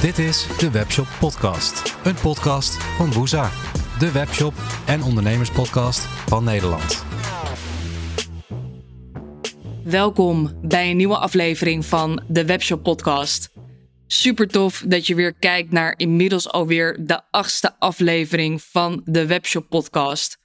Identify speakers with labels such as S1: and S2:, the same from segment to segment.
S1: Dit is de Webshop Podcast. Een podcast van Woeza. De webshop en ondernemerspodcast van Nederland.
S2: Welkom bij een nieuwe aflevering van de Webshop Podcast. Super tof dat je weer kijkt naar inmiddels alweer de achtste aflevering van de Webshop Podcast.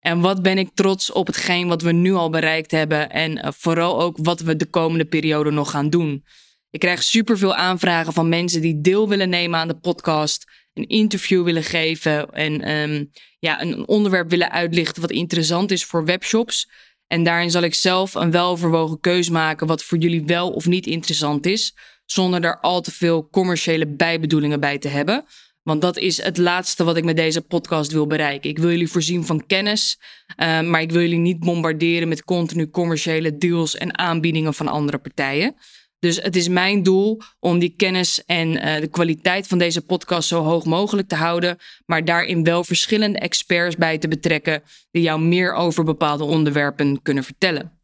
S2: En wat ben ik trots op hetgeen wat we nu al bereikt hebben en eh, vooral ook wat we de komende periode nog gaan doen. Ik krijg superveel aanvragen van mensen die deel willen nemen aan de podcast, een interview willen geven en um, ja, een onderwerp willen uitlichten wat interessant is voor webshops. En daarin zal ik zelf een weloverwogen keus maken wat voor jullie wel of niet interessant is, zonder er al te veel commerciële bijbedoelingen bij te hebben. Want dat is het laatste wat ik met deze podcast wil bereiken. Ik wil jullie voorzien van kennis, uh, maar ik wil jullie niet bombarderen met continu commerciële deals en aanbiedingen van andere partijen. Dus het is mijn doel om die kennis en uh, de kwaliteit van deze podcast zo hoog mogelijk te houden, maar daarin wel verschillende experts bij te betrekken die jou meer over bepaalde onderwerpen kunnen vertellen.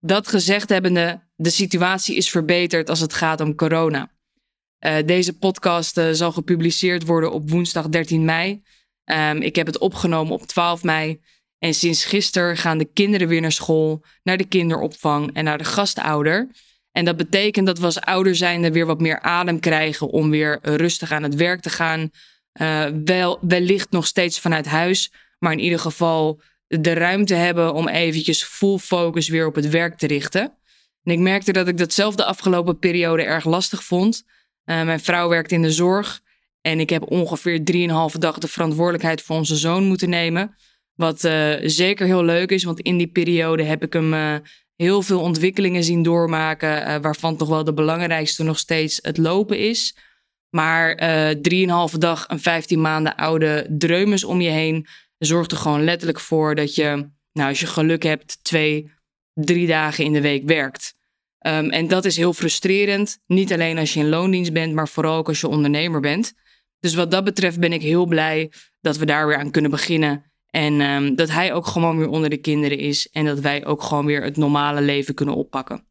S2: Dat gezegd hebbende, de situatie is verbeterd als het gaat om corona. Uh, deze podcast uh, zal gepubliceerd worden op woensdag 13 mei. Um, ik heb het opgenomen op 12 mei. En sinds gisteren gaan de kinderen weer naar school, naar de kinderopvang en naar de gastouder. En dat betekent dat we als ouder zijnde weer wat meer adem krijgen om weer rustig aan het werk te gaan. Uh, wel, wellicht nog steeds vanuit huis, maar in ieder geval de ruimte hebben om eventjes full focus weer op het werk te richten. En ik merkte dat ik dat zelf de afgelopen periode erg lastig vond. Uh, mijn vrouw werkt in de zorg en ik heb ongeveer drieënhalve dag de verantwoordelijkheid voor onze zoon moeten nemen. Wat uh, zeker heel leuk is, want in die periode heb ik hem heel veel ontwikkelingen zien doormaken, waarvan toch wel de belangrijkste nog steeds het lopen is. Maar drieënhalve dag een 15 maanden oude dreumes om je heen zorgt er gewoon letterlijk voor dat je, nou, als je geluk hebt, twee, drie dagen in de week werkt. Um, en dat is heel frustrerend. Niet alleen als je in loondienst bent, maar vooral ook als je ondernemer bent. Dus wat dat betreft ben ik heel blij dat we daar weer aan kunnen beginnen. En um, dat hij ook gewoon weer onder de kinderen is. En dat wij ook gewoon weer het normale leven kunnen oppakken.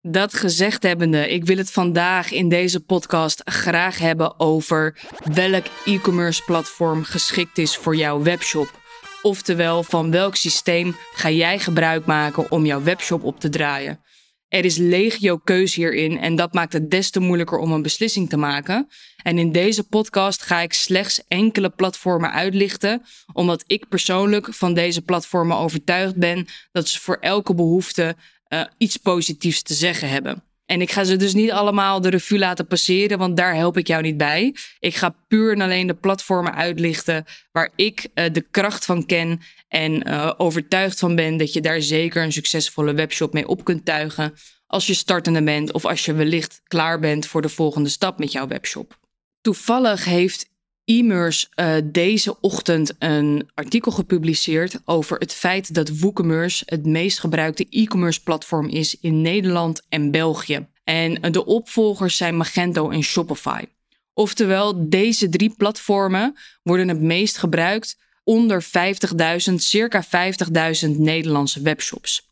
S2: Dat gezegd hebbende, ik wil het vandaag in deze podcast graag hebben over welk e-commerce platform geschikt is voor jouw webshop. Oftewel, van welk systeem ga jij gebruik maken om jouw webshop op te draaien? Er is legio keus hierin en dat maakt het des te moeilijker om een beslissing te maken. En in deze podcast ga ik slechts enkele platformen uitlichten, omdat ik persoonlijk van deze platformen overtuigd ben dat ze voor elke behoefte uh, iets positiefs te zeggen hebben. En ik ga ze dus niet allemaal de revue laten passeren, want daar help ik jou niet bij. Ik ga puur en alleen de platformen uitlichten waar ik uh, de kracht van ken en uh, overtuigd van ben dat je daar zeker een succesvolle webshop mee op kunt tuigen als je startende bent of als je wellicht klaar bent voor de volgende stap met jouw webshop. Toevallig heeft e-mers uh, deze ochtend een artikel gepubliceerd over het feit dat WooCommerce het meest gebruikte e-commerce platform is in Nederland en België. En de opvolgers zijn Magento en Shopify. Oftewel, deze drie platformen worden het meest gebruikt onder 50.000, circa 50.000 Nederlandse webshops.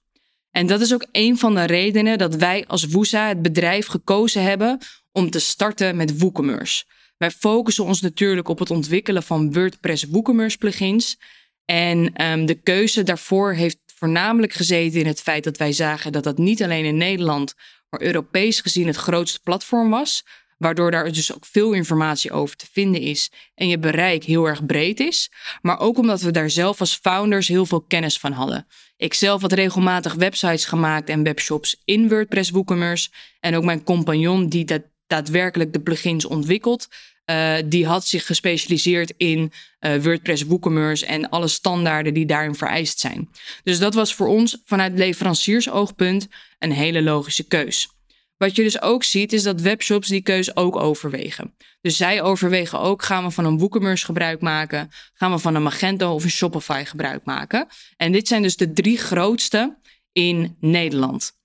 S2: En dat is ook een van de redenen dat wij als Woesa het bedrijf gekozen hebben om te starten met WooCommerce. Wij focussen ons natuurlijk op het ontwikkelen van WordPress WooCommerce plugins. En um, de keuze daarvoor heeft voornamelijk gezeten in het feit dat wij zagen dat dat niet alleen in Nederland, maar Europees gezien het grootste platform was. Waardoor daar dus ook veel informatie over te vinden is en je bereik heel erg breed is. Maar ook omdat we daar zelf als founders heel veel kennis van hadden. Ik zelf had regelmatig websites gemaakt en webshops in WordPress WooCommerce. En ook mijn compagnon die dat daadwerkelijk de plugins ontwikkelt. Uh, die had zich gespecialiseerd in uh, WordPress WooCommerce en alle standaarden die daarin vereist zijn. Dus dat was voor ons vanuit leveranciersoogpunt een hele logische keus. Wat je dus ook ziet is dat webshops die keus ook overwegen. Dus zij overwegen ook, gaan we van een WooCommerce gebruik maken? Gaan we van een Magento of een Shopify gebruik maken? En dit zijn dus de drie grootste in Nederland.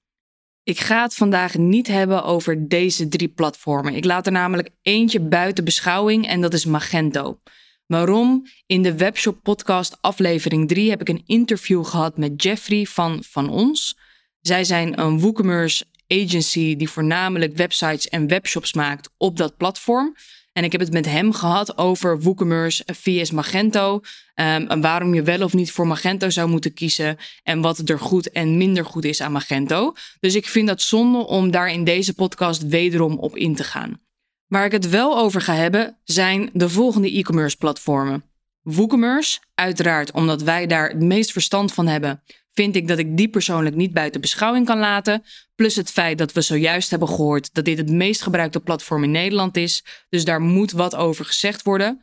S2: Ik ga het vandaag niet hebben over deze drie platformen. Ik laat er namelijk eentje buiten beschouwing en dat is Magento. Waarom? In de Webshop Podcast aflevering 3 heb ik een interview gehad met Jeffrey van Van Ons. Zij zijn een WooCommerce agency die voornamelijk websites en webshops maakt op dat platform. En ik heb het met hem gehad over WooCommerce vs Magento. Um, en waarom je wel of niet voor Magento zou moeten kiezen. En wat er goed en minder goed is aan Magento. Dus ik vind dat zonde om daar in deze podcast wederom op in te gaan. Waar ik het wel over ga hebben zijn de volgende e-commerce platformen. WooCommerce, uiteraard omdat wij daar het meest verstand van hebben, vind ik dat ik die persoonlijk niet buiten beschouwing kan laten. Plus het feit dat we zojuist hebben gehoord dat dit het meest gebruikte platform in Nederland is. Dus daar moet wat over gezegd worden.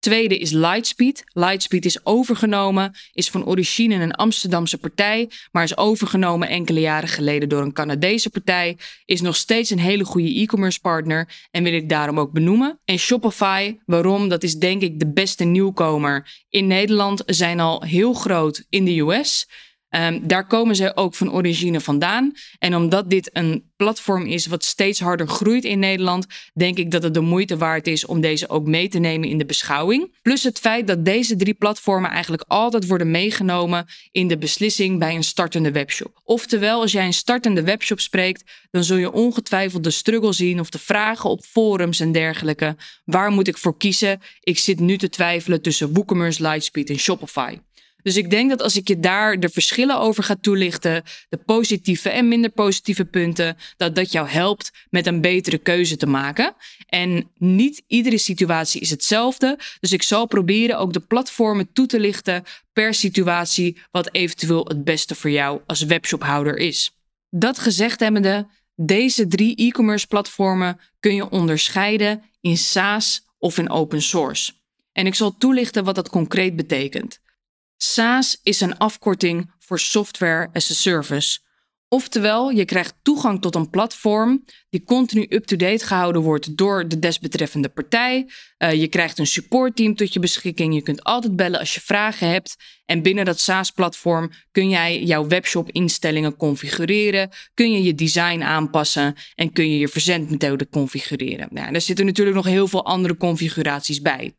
S2: Tweede is Lightspeed. Lightspeed is overgenomen, is van origine een Amsterdamse partij, maar is overgenomen enkele jaren geleden door een Canadese partij. Is nog steeds een hele goede e-commerce partner en wil ik daarom ook benoemen. En Shopify, waarom? Dat is denk ik de beste nieuwkomer in Nederland, zijn al heel groot in de US. Um, daar komen ze ook van origine vandaan. En omdat dit een platform is wat steeds harder groeit in Nederland, denk ik dat het de moeite waard is om deze ook mee te nemen in de beschouwing. Plus het feit dat deze drie platformen eigenlijk altijd worden meegenomen in de beslissing bij een startende webshop. Oftewel, als jij een startende webshop spreekt, dan zul je ongetwijfeld de struggle zien of de vragen op forums en dergelijke. Waar moet ik voor kiezen? Ik zit nu te twijfelen tussen WooCommerce, Lightspeed en Shopify. Dus ik denk dat als ik je daar de verschillen over ga toelichten, de positieve en minder positieve punten, dat dat jou helpt met een betere keuze te maken. En niet iedere situatie is hetzelfde. Dus ik zal proberen ook de platformen toe te lichten per situatie wat eventueel het beste voor jou als webshophouder is. Dat gezegd hebbende, deze drie e-commerce platformen kun je onderscheiden in SaaS of in open source. En ik zal toelichten wat dat concreet betekent. SaaS is een afkorting voor Software as a Service. Oftewel, je krijgt toegang tot een platform die continu up-to-date gehouden wordt door de desbetreffende partij. Uh, je krijgt een supportteam tot je beschikking. Je kunt altijd bellen als je vragen hebt. En binnen dat SaaS-platform kun jij jouw webshop-instellingen configureren. Kun je je design aanpassen en kun je je verzendmethode configureren. Nou, er zitten natuurlijk nog heel veel andere configuraties bij.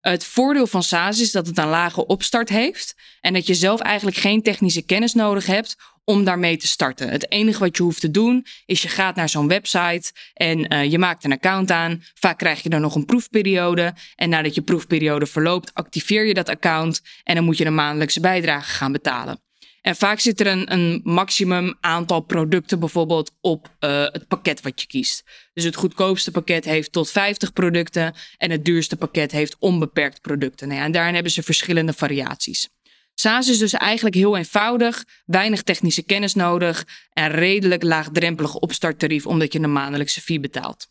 S2: Het voordeel van SaaS is dat het een lage opstart heeft en dat je zelf eigenlijk geen technische kennis nodig hebt om daarmee te starten. Het enige wat je hoeft te doen is je gaat naar zo'n website en uh, je maakt een account aan. Vaak krijg je dan nog een proefperiode en nadat je proefperiode verloopt activeer je dat account en dan moet je een maandelijkse bijdrage gaan betalen. En vaak zit er een, een maximum aantal producten bijvoorbeeld op uh, het pakket wat je kiest. Dus het goedkoopste pakket heeft tot 50 producten en het duurste pakket heeft onbeperkt producten. Nou en daarin hebben ze verschillende variaties. SaaS is dus eigenlijk heel eenvoudig, weinig technische kennis nodig en redelijk laagdrempelig opstarttarief omdat je een maandelijkse fee betaalt.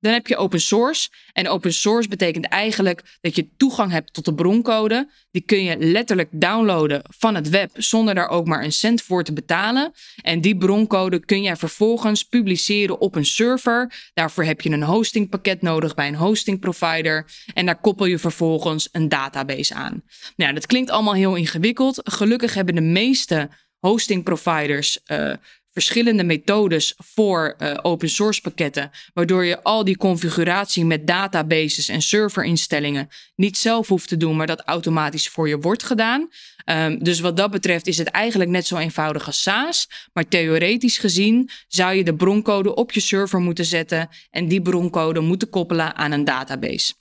S2: Dan heb je open source. En open source betekent eigenlijk dat je toegang hebt tot de broncode. Die kun je letterlijk downloaden van het web zonder daar ook maar een cent voor te betalen. En die broncode kun jij vervolgens publiceren op een server. Daarvoor heb je een hostingpakket nodig bij een hosting provider. En daar koppel je vervolgens een database aan. Nou, dat klinkt allemaal heel ingewikkeld. Gelukkig hebben de meeste hosting providers uh, verschillende methodes voor uh, open source pakketten, waardoor je al die configuratie met databases en serverinstellingen niet zelf hoeft te doen, maar dat automatisch voor je wordt gedaan. Um, dus wat dat betreft is het eigenlijk net zo eenvoudig als SaaS, maar theoretisch gezien zou je de broncode op je server moeten zetten en die broncode moeten koppelen aan een database.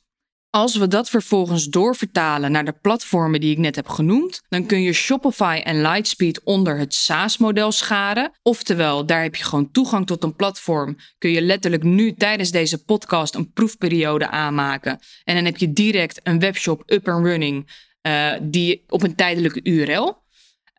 S2: Als we dat vervolgens doorvertalen naar de platformen die ik net heb genoemd, dan kun je Shopify en Lightspeed onder het SaaS-model scharen. Oftewel, daar heb je gewoon toegang tot een platform. Kun je letterlijk nu tijdens deze podcast een proefperiode aanmaken. En dan heb je direct een webshop up and running uh, die op een tijdelijke URL.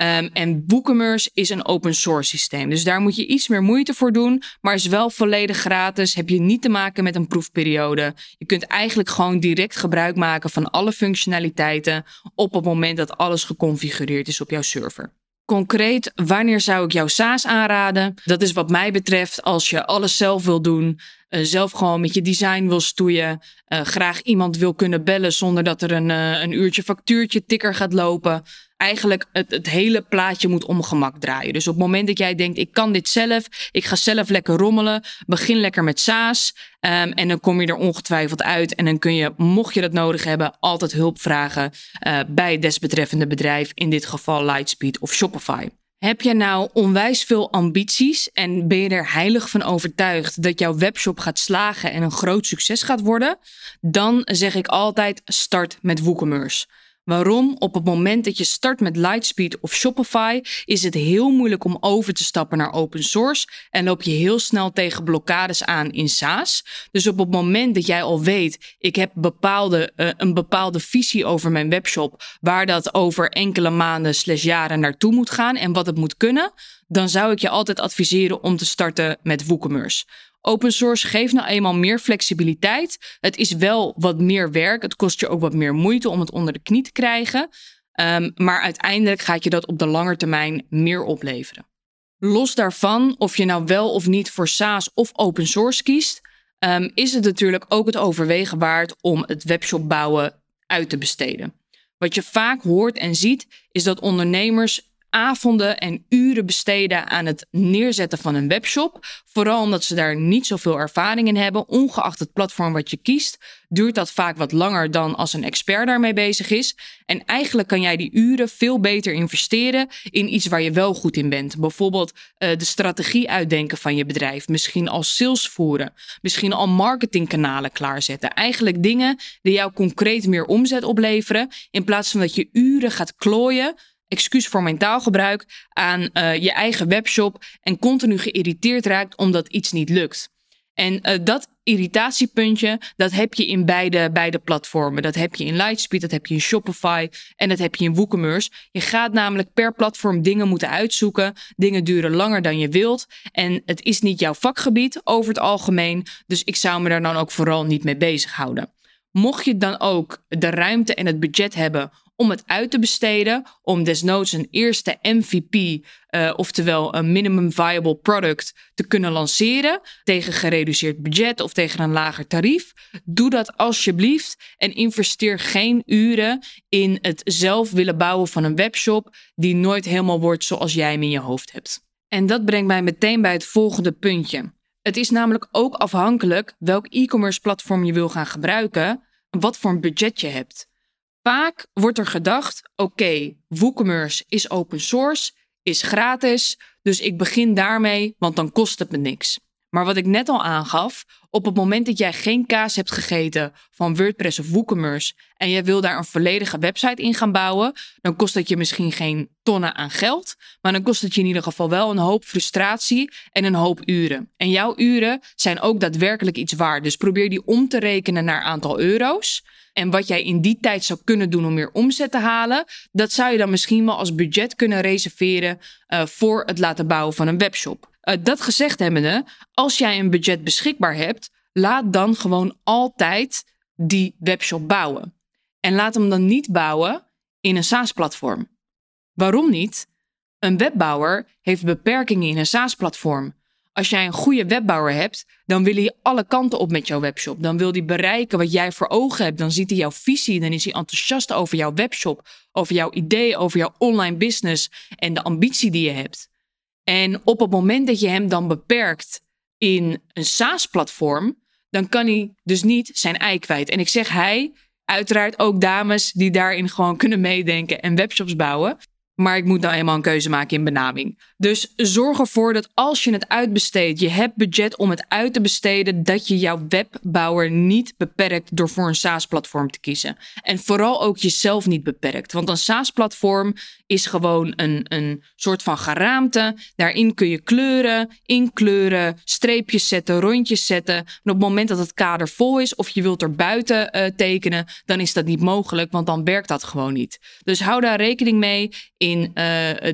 S2: Um, en WooCommerce is een open source systeem. Dus daar moet je iets meer moeite voor doen, maar is wel volledig gratis. Heb je niet te maken met een proefperiode. Je kunt eigenlijk gewoon direct gebruik maken van alle functionaliteiten op het moment dat alles geconfigureerd is op jouw server. Concreet, wanneer zou ik jouw SaaS aanraden? Dat is wat mij betreft als je alles zelf wil doen, uh, zelf gewoon met je design wil stoeien, uh, graag iemand wil kunnen bellen zonder dat er een, uh, een uurtje factuurtje tikker gaat lopen eigenlijk het, het hele plaatje moet omgemak draaien. Dus op het moment dat jij denkt, ik kan dit zelf, ik ga zelf lekker rommelen, begin lekker met SaaS um, en dan kom je er ongetwijfeld uit. En dan kun je, mocht je dat nodig hebben, altijd hulp vragen uh, bij het desbetreffende bedrijf, in dit geval Lightspeed of Shopify. Heb je nou onwijs veel ambities en ben je er heilig van overtuigd dat jouw webshop gaat slagen en een groot succes gaat worden? Dan zeg ik altijd start met WooCommerce. Waarom? Op het moment dat je start met Lightspeed of Shopify is het heel moeilijk om over te stappen naar open source en loop je heel snel tegen blokkades aan in SaaS. Dus op het moment dat jij al weet, ik heb bepaalde, uh, een bepaalde visie over mijn webshop, waar dat over enkele maanden slash jaren naartoe moet gaan en wat het moet kunnen, dan zou ik je altijd adviseren om te starten met WooCommerce. Open source geeft nou eenmaal meer flexibiliteit. Het is wel wat meer werk. Het kost je ook wat meer moeite om het onder de knie te krijgen. Um, maar uiteindelijk gaat je dat op de lange termijn meer opleveren. Los daarvan, of je nou wel of niet voor SaaS of open source kiest, um, is het natuurlijk ook het overwegen waard om het webshop bouwen uit te besteden. Wat je vaak hoort en ziet, is dat ondernemers avonden en uren besteden aan het neerzetten van een webshop. Vooral omdat ze daar niet zoveel ervaring in hebben. Ongeacht het platform wat je kiest, duurt dat vaak wat langer dan als een expert daarmee bezig is. En eigenlijk kan jij die uren veel beter investeren in iets waar je wel goed in bent. Bijvoorbeeld uh, de strategie uitdenken van je bedrijf. Misschien al sales voeren. Misschien al marketingkanalen klaarzetten. Eigenlijk dingen die jou concreet meer omzet opleveren. In plaats van dat je uren gaat klooien excuus voor mijn taalgebruik, aan uh, je eigen webshop en continu geïrriteerd raakt omdat iets niet lukt. En uh, dat irritatiepuntje, dat heb je in beide, beide platformen. Dat heb je in Lightspeed, dat heb je in Shopify en dat heb je in WooCommerce. Je gaat namelijk per platform dingen moeten uitzoeken. Dingen duren langer dan je wilt. En het is niet jouw vakgebied over het algemeen. Dus ik zou me daar dan ook vooral niet mee bezighouden. Mocht je dan ook de ruimte en het budget hebben om het uit te besteden, om desnoods een eerste MVP, eh, oftewel een minimum viable product, te kunnen lanceren tegen gereduceerd budget of tegen een lager tarief. Doe dat alsjeblieft en investeer geen uren in het zelf willen bouwen van een webshop die nooit helemaal wordt zoals jij hem in je hoofd hebt. En dat brengt mij meteen bij het volgende puntje. Het is namelijk ook afhankelijk welk e-commerce platform je wil gaan gebruiken, wat voor een budget je hebt. Vaak wordt er gedacht: oké, WooCommerce is open source, is gratis, dus ik begin daarmee, want dan kost het me niks. Maar wat ik net al aangaf, op het moment dat jij geen kaas hebt gegeten van WordPress of WooCommerce en jij wil daar een volledige website in gaan bouwen, dan kost dat je misschien geen tonnen aan geld, maar dan kost het je in ieder geval wel een hoop frustratie en een hoop uren. En jouw uren zijn ook daadwerkelijk iets waard. Dus probeer die om te rekenen naar aantal euro's. En wat jij in die tijd zou kunnen doen om meer omzet te halen, dat zou je dan misschien wel als budget kunnen reserveren uh, voor het laten bouwen van een webshop. Uh, dat gezegd hebbende, als jij een budget beschikbaar hebt, laat dan gewoon altijd die webshop bouwen. En laat hem dan niet bouwen in een SaaS-platform. Waarom niet? Een webbouwer heeft beperkingen in een SaaS-platform. Als jij een goede webbouwer hebt, dan wil hij alle kanten op met jouw webshop. Dan wil hij bereiken wat jij voor ogen hebt. Dan ziet hij jouw visie. Dan is hij enthousiast over jouw webshop, over jouw idee, over jouw online business en de ambitie die je hebt. En op het moment dat je hem dan beperkt in een SaaS-platform, dan kan hij dus niet zijn ei kwijt. En ik zeg hij, uiteraard ook dames die daarin gewoon kunnen meedenken en webshops bouwen. Maar ik moet nou eenmaal een keuze maken in benaming. Dus zorg ervoor dat als je het uitbesteedt, je hebt budget om het uit te besteden, dat je jouw webbouwer niet beperkt door voor een SaaS-platform te kiezen. En vooral ook jezelf niet beperkt. Want een SaaS-platform is gewoon een, een soort van geraamte. Daarin kun je kleuren, inkleuren, streepjes zetten, rondjes zetten. En op het moment dat het kader vol is of je wilt er buiten uh, tekenen, dan is dat niet mogelijk, want dan werkt dat gewoon niet. Dus hou daar rekening mee in uh,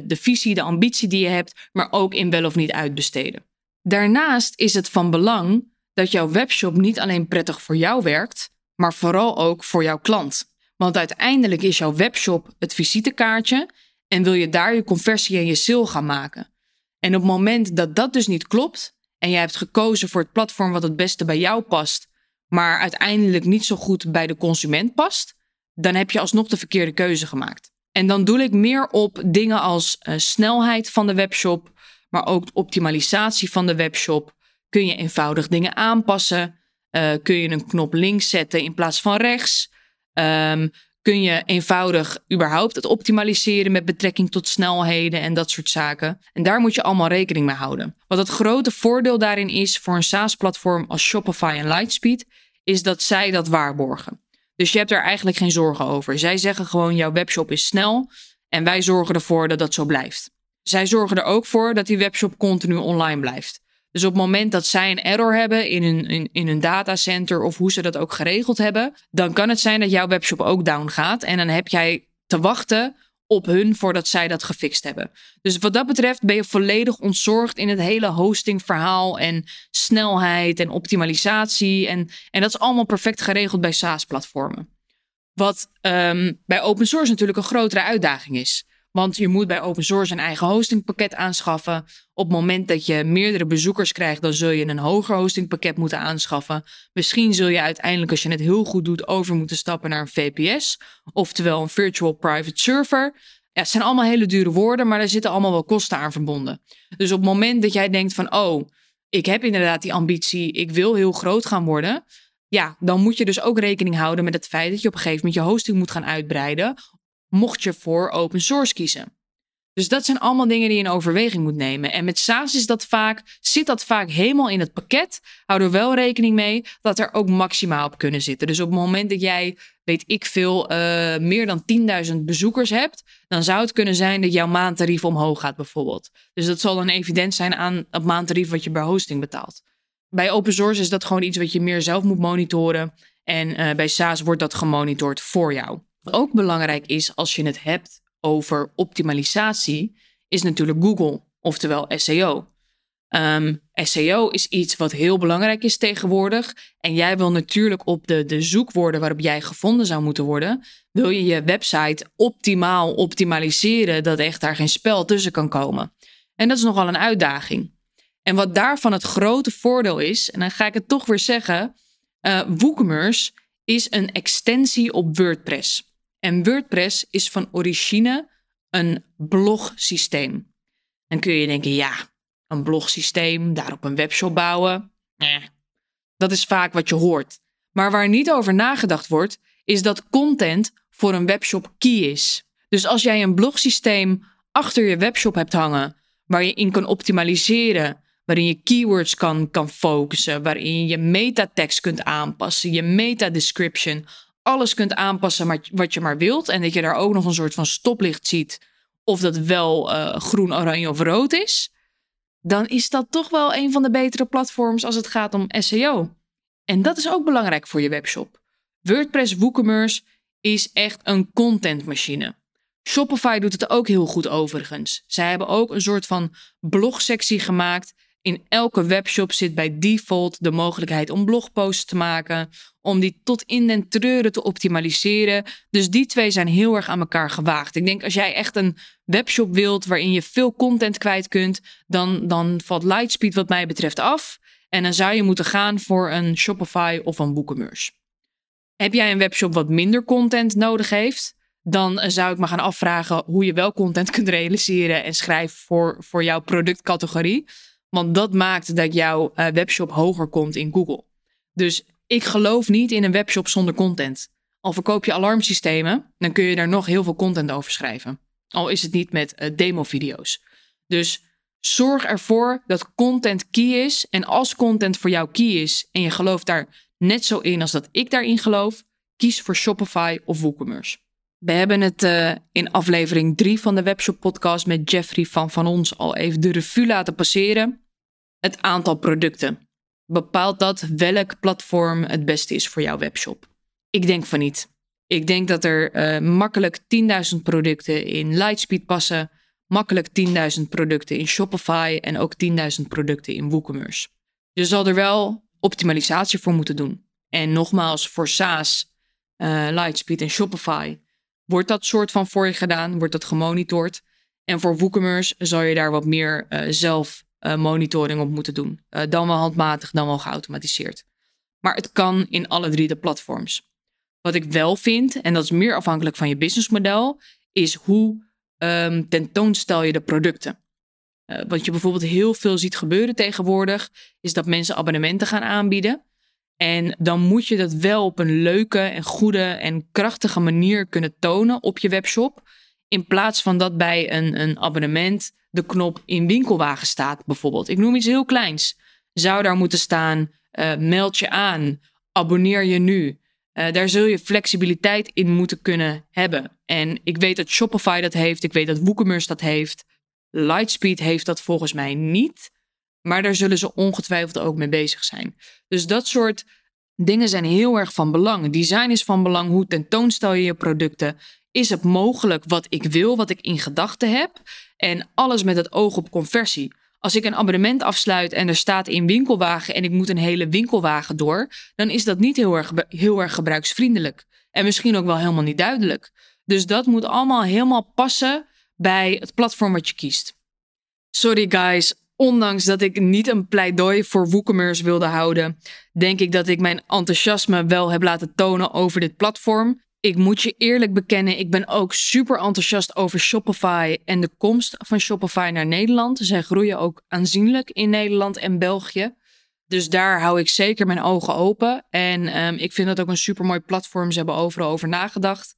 S2: de visie, de ambitie die je hebt, maar ook in wel of niet uitbesteden. Daarnaast is het van belang dat jouw webshop niet alleen prettig voor jou werkt, maar vooral ook voor jouw klant. Want uiteindelijk is jouw webshop het visitekaartje en wil je daar je conversie en je sale gaan maken. En op het moment dat dat dus niet klopt en jij hebt gekozen voor het platform wat het beste bij jou past, maar uiteindelijk niet zo goed bij de consument past, dan heb je alsnog de verkeerde keuze gemaakt. En dan doe ik meer op dingen als uh, snelheid van de webshop, maar ook optimalisatie van de webshop. Kun je eenvoudig dingen aanpassen? Uh, kun je een knop links zetten in plaats van rechts? Um, kun je eenvoudig überhaupt het optimaliseren met betrekking tot snelheden en dat soort zaken. En daar moet je allemaal rekening mee houden. Wat het grote voordeel daarin is voor een SaaS-platform als Shopify en Lightspeed, is dat zij dat waarborgen. Dus je hebt er eigenlijk geen zorgen over. Zij zeggen gewoon: jouw webshop is snel en wij zorgen ervoor dat dat zo blijft. Zij zorgen er ook voor dat die webshop continu online blijft. Dus op het moment dat zij een error hebben in hun, in, in hun datacenter of hoe ze dat ook geregeld hebben, dan kan het zijn dat jouw webshop ook down gaat. En dan heb jij te wachten op hun voordat zij dat gefixt hebben. Dus wat dat betreft ben je volledig ontzorgd in het hele hostingverhaal en snelheid en optimalisatie. En, en dat is allemaal perfect geregeld bij SaaS-platformen. Wat um, bij open source natuurlijk een grotere uitdaging is. Want je moet bij open source een eigen hostingpakket aanschaffen. Op het moment dat je meerdere bezoekers krijgt, dan zul je een hoger hostingpakket moeten aanschaffen. Misschien zul je uiteindelijk, als je het heel goed doet, over moeten stappen naar een VPS. Oftewel een virtual private server. Ja, het zijn allemaal hele dure woorden, maar daar zitten allemaal wel kosten aan verbonden. Dus op het moment dat jij denkt van, oh, ik heb inderdaad die ambitie, ik wil heel groot gaan worden. Ja, dan moet je dus ook rekening houden met het feit dat je op een gegeven moment je hosting moet gaan uitbreiden mocht je voor open source kiezen. Dus dat zijn allemaal dingen die je in overweging moet nemen. En met SaaS is dat vaak, zit dat vaak helemaal in het pakket. Hou er wel rekening mee dat er ook maximaal op kunnen zitten. Dus op het moment dat jij, weet ik veel, uh, meer dan 10.000 bezoekers hebt, dan zou het kunnen zijn dat jouw maandtarief omhoog gaat bijvoorbeeld. Dus dat zal dan evident zijn aan het maandtarief wat je bij hosting betaalt. Bij open source is dat gewoon iets wat je meer zelf moet monitoren. En uh, bij SaaS wordt dat gemonitord voor jou. Ook belangrijk is als je het hebt over optimalisatie, is natuurlijk Google, oftewel SEO. Ehm, SEO is iets wat heel belangrijk is tegenwoordig. En jij wil natuurlijk op de, de zoekwoorden waarop jij gevonden zou moeten worden, wil je je website optimaal optimaliseren, dat echt daar geen spel tussen kan komen. En dat is nogal een uitdaging. En wat daarvan het grote voordeel is, en dan ga ik het toch weer zeggen, uh, WooCommerce is een extensie op WordPress. En WordPress is van origine een blogsysteem. Dan kun je denken, ja, een blogsysteem, daarop een webshop bouwen. Dat is vaak wat je hoort. Maar waar niet over nagedacht wordt, is dat content voor een webshop key is. Dus als jij een blogsysteem achter je webshop hebt hangen, waar je in kan optimaliseren, waarin je keywords kan, kan focussen, waarin je metatext kunt aanpassen, je meta description, alles kunt aanpassen wat je maar wilt. En dat je daar ook nog een soort van stoplicht ziet. Of dat wel uh, groen, oranje of rood is. Dan is dat toch wel een van de betere platforms als het gaat om SEO. En dat is ook belangrijk voor je webshop. WordPress WooCommerce is echt een contentmachine. Shopify doet het ook heel goed overigens. Zij hebben ook een soort van blogsectie gemaakt in elke webshop zit bij default de mogelijkheid om blogposts te maken, om die tot in den treuren te optimaliseren. Dus die twee zijn heel erg aan elkaar gewaagd. Ik denk als jij echt een webshop wilt waarin je veel content kwijt kunt, dan, dan valt Lightspeed wat mij betreft af. En dan zou je moeten gaan voor een Shopify of een WooCommerce. Heb jij een webshop wat minder content nodig heeft? Dan zou ik me gaan afvragen hoe je wel content kunt realiseren en schrijven voor, voor jouw productcategorie. Want dat maakt dat jouw uh, webshop hoger komt in Google. Dus ik geloof niet in een webshop zonder content. Al verkoop je alarmsystemen, dan kun je daar nog heel veel content over schrijven. Al is het niet met uh, demo-video's. Dus zorg ervoor dat content key is. En als content voor jou key is en je gelooft daar net zo in als dat ik daarin geloof, kies voor Shopify of WooCommerce. We hebben het uh, in aflevering 3 van de Webshop Podcast met Jeffrey van Van Ons al even de revue laten passeren het aantal producten. Bepaalt dat welk platform het beste is voor jouw webshop? Ik denk van niet. Ik denk dat er uh, makkelijk 10.000 producten in Lightspeed passen, makkelijk 10.000 producten in Shopify en ook 10.000 producten in WooCommerce. Je zal er wel optimalisatie voor moeten doen. En nogmaals, voor SaaS, uh, Lightspeed en Shopify wordt dat soort van voor je gedaan, wordt dat gemonitord. En voor WooCommerce zal je daar wat meer uh, zelf uh, monitoring op moeten doen. Uh, dan wel handmatig, dan wel geautomatiseerd. Maar het kan in alle drie de platforms. Wat ik wel vind, en dat is meer afhankelijk van je businessmodel, is hoe um, tentoonstel je de producten. Uh, wat je bijvoorbeeld heel veel ziet gebeuren tegenwoordig, is dat mensen abonnementen gaan aanbieden. En dan moet je dat wel op een leuke en goede en krachtige manier kunnen tonen op je webshop. In plaats van dat bij een, een abonnement de knop in winkelwagen staat, bijvoorbeeld. Ik noem iets heel kleins. Zou daar moeten staan: uh, meld je aan, abonneer je nu. Uh, daar zul je flexibiliteit in moeten kunnen hebben. En ik weet dat Shopify dat heeft, ik weet dat WooCommerce dat heeft. Lightspeed heeft dat volgens mij niet. Maar daar zullen ze ongetwijfeld ook mee bezig zijn. Dus dat soort dingen zijn heel erg van belang. Design is van belang. Hoe tentoonstel je je producten? Is het mogelijk wat ik wil, wat ik in gedachten heb? En alles met het oog op conversie. Als ik een abonnement afsluit en er staat in winkelwagen en ik moet een hele winkelwagen door, dan is dat niet heel erg, heel erg gebruiksvriendelijk. En misschien ook wel helemaal niet duidelijk. Dus dat moet allemaal helemaal passen bij het platform wat je kiest. Sorry guys, ondanks dat ik niet een pleidooi voor WooCommerce wilde houden, denk ik dat ik mijn enthousiasme wel heb laten tonen over dit platform. Ik moet je eerlijk bekennen, ik ben ook super enthousiast over Shopify en de komst van Shopify naar Nederland. Zij groeien ook aanzienlijk in Nederland en België. Dus daar hou ik zeker mijn ogen open. En um, ik vind dat ook een super mooi platform. Ze hebben overal over nagedacht.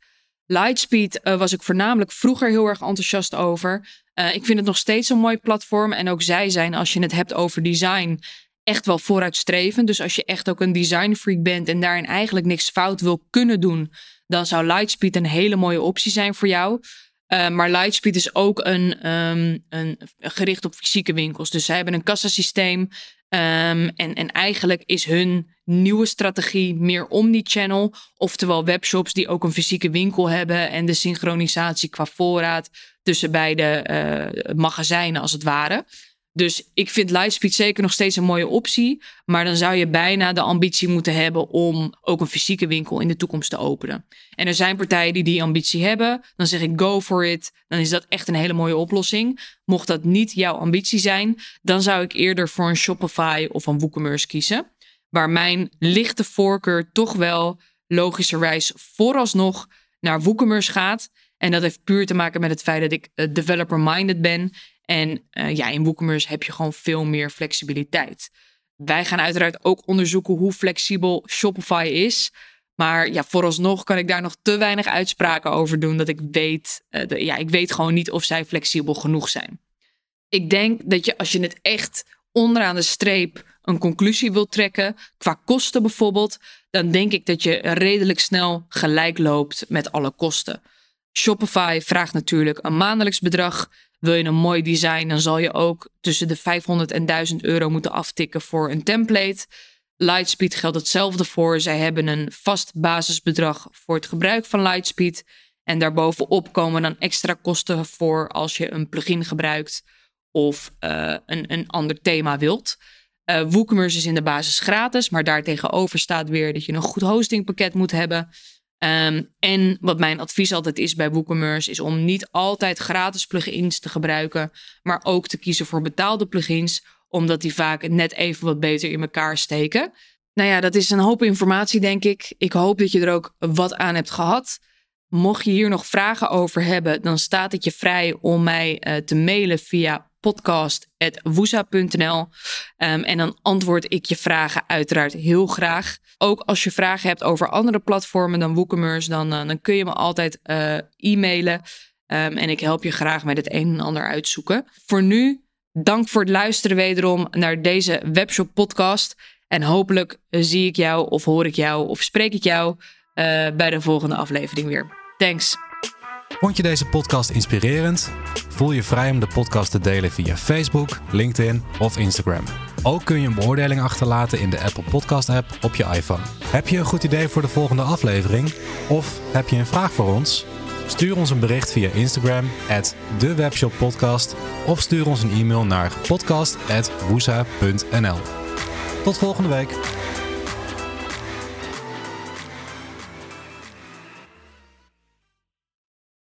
S2: Lightspeed uh, was ik voornamelijk vroeger heel erg enthousiast over. Uh, ik vind het nog steeds een mooi platform. En ook zij zijn, als je het hebt over design, echt wel vooruitstrevend. Dus als je echt ook een design freak bent en daarin eigenlijk niks fout wil kunnen doen, dan zou Lightspeed een hele mooie optie zijn voor jou. Uh, maar Lightspeed is ook een, um, een gericht op fysieke winkels. Dus zij hebben een kassasysteem. Um, en, en eigenlijk is hun nieuwe strategie meer omni-channel. Oftewel webshops die ook een fysieke winkel hebben. En de synchronisatie qua voorraad tussen beide uh, magazijnen als het ware. Dus ik vind Lightspeed zeker nog steeds een mooie optie. Maar dan zou je bijna de ambitie moeten hebben om ook een fysieke winkel in de toekomst te openen. En er zijn partijen die die ambitie hebben. Dan zeg ik go for it. Dan is dat echt een hele mooie oplossing. Mocht dat niet jouw ambitie zijn, dan zou ik eerder voor een Shopify of een WooCommerce kiezen. Waar mijn lichte voorkeur toch wel logischerwijs vooralsnog naar WooCommerce gaat. En dat heeft puur te maken met het feit dat ik eh, developer-minded ben en uh, ja, in WooCommerce heb je gewoon veel meer flexibiliteit. Wij gaan uiteraard ook onderzoeken hoe flexibel Shopify is. Maar ja, vooralsnog kan ik daar nog te weinig uitspraken over doen. Dat ik weet, de, ja, ik weet gewoon niet of zij flexibel genoeg zijn. Ik denk dat je als je het echt onderaan de streep een conclusie wilt trekken, qua kosten bijvoorbeeld, dan denk ik dat je redelijk snel gelijk loopt met alle kosten. Shopify vraagt natuurlijk een maandelijks bedrag. Wil je een mooi design, dan zal je ook tussen de 500 en 1000 euro moeten aftikken voor een template. Lightspeed geldt hetzelfde voor. Zij hebben een vast basisbedrag voor het gebruik van Lightspeed. En daarbovenop komen dan extra kosten voor als je een plugin gebruikt of uh, een, een ander thema wilt. Uh, WooCommerce is in de basis gratis, maar daartegenover staat weer dat je een goed hostingpakket moet hebben. Um, en wat mijn advies altijd is bij WooCommerce is om niet altijd gratis plugins te gebruiken, maar ook te kiezen voor betaalde plugins, omdat die vaak net even wat beter in elkaar steken. Nou ja, dat is een hoop informatie, denk ik. Ik hoop dat je er ook wat aan hebt gehad. Mocht je hier nog vragen over hebben, dan staat het je vrij om mij uh, te mailen via podcast.woesa.nl. Um, ehm, en dan antwoord ik je vragen uiteraard heel graag. Ook als je vragen hebt over andere platformen dan WooCommerce, dan, uh, dan kun je me altijd uh, e-mailen. Um, en ik help je graag met het een en ander uitzoeken. Voor nu, dank voor het luisteren wederom naar deze webshop podcast. En hopelijk zie ik jou of hoor ik jou of spreek ik jou bij de volgende aflevering weer. Thanks.
S1: Vond je deze podcast inspirerend? Voel je vrij om de podcast te delen via Facebook, LinkedIn of Instagram. Ook kun je een beoordeling achterlaten in de Apple Podcast app op je iPhone. Heb je een goed idee voor de volgende aflevering? Of heb je een vraag voor ons? Stuur ons een bericht via Instagram, at dewebshoppodcast, of stuur ons een e-mail naar podcast.woesa.nl. Tot volgende week.